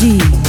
Peter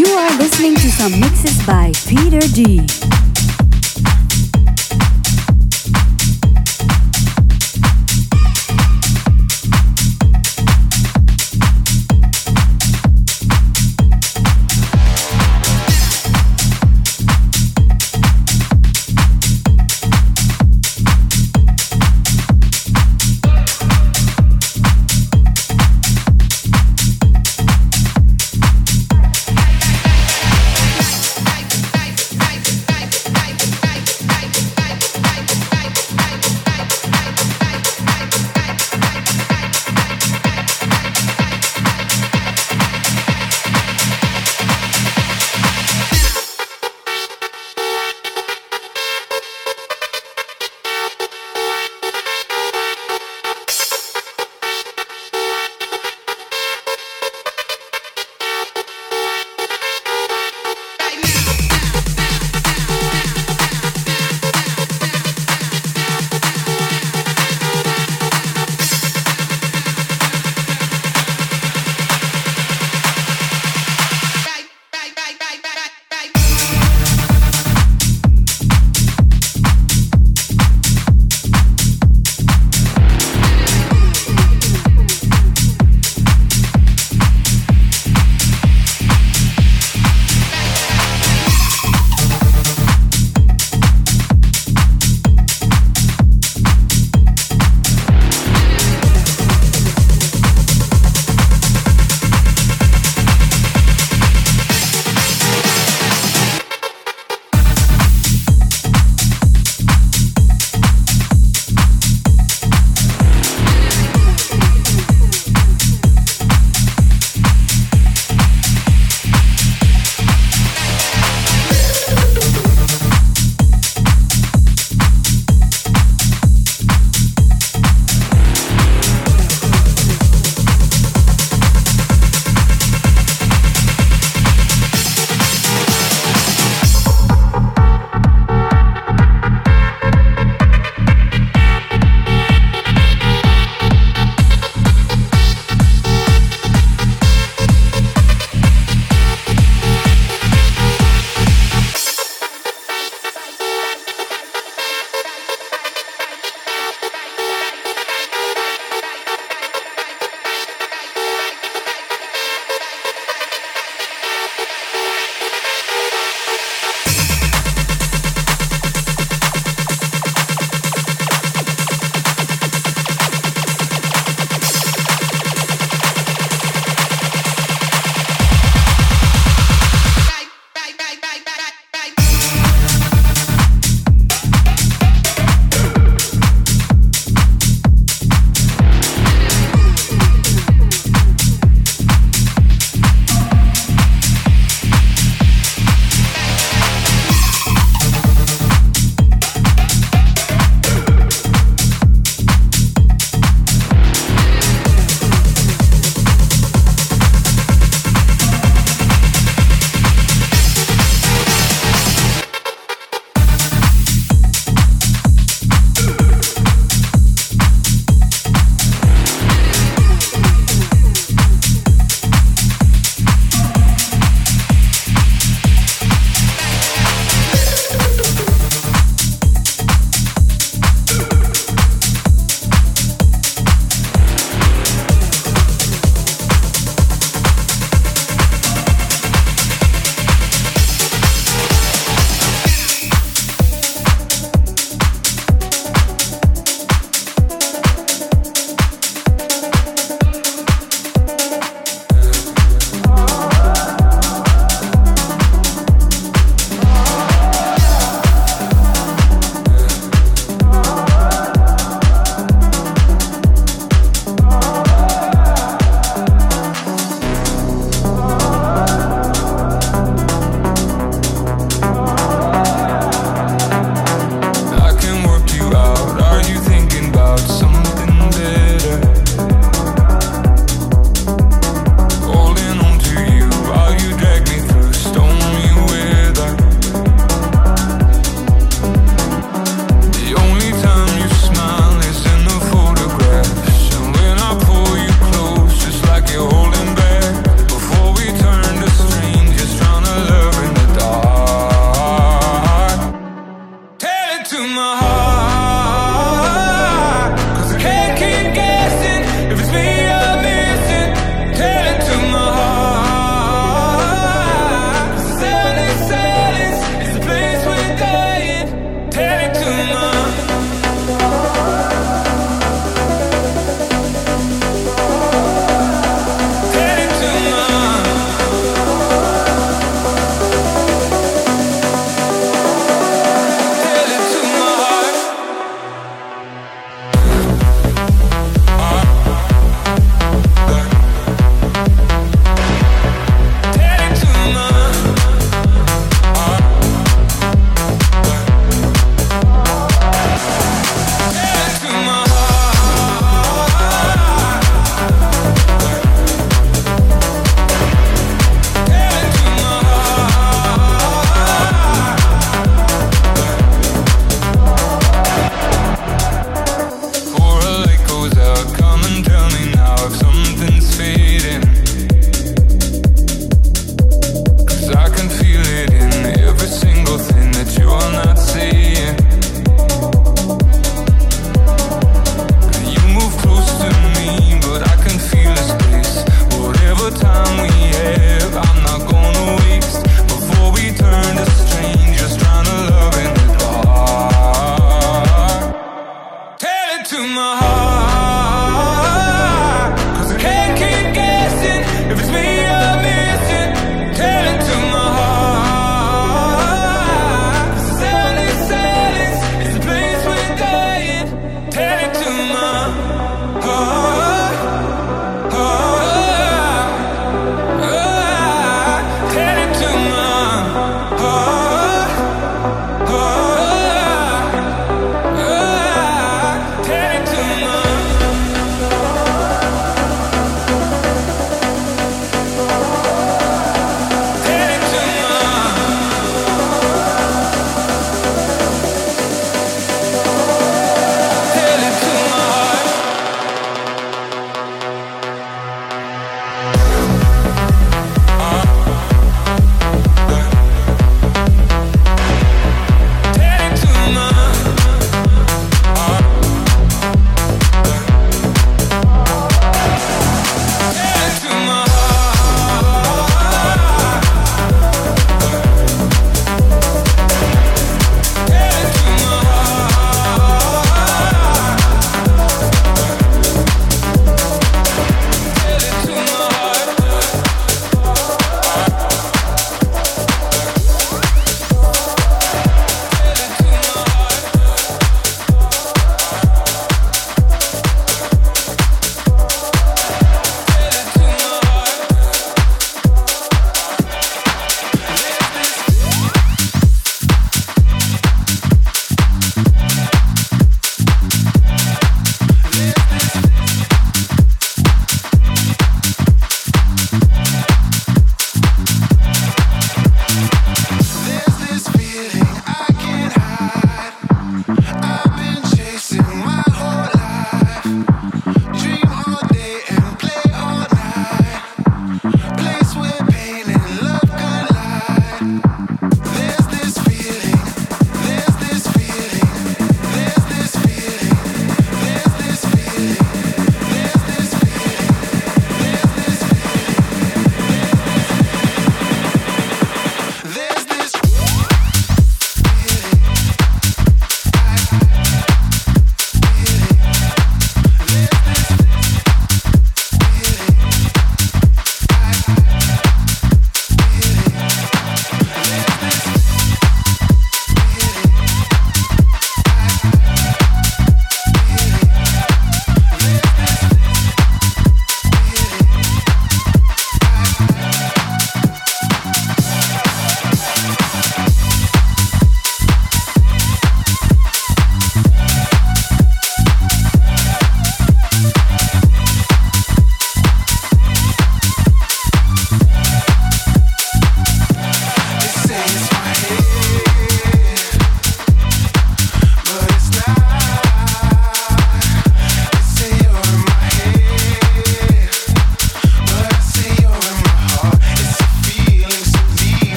You are listening to some mixes by Peter D.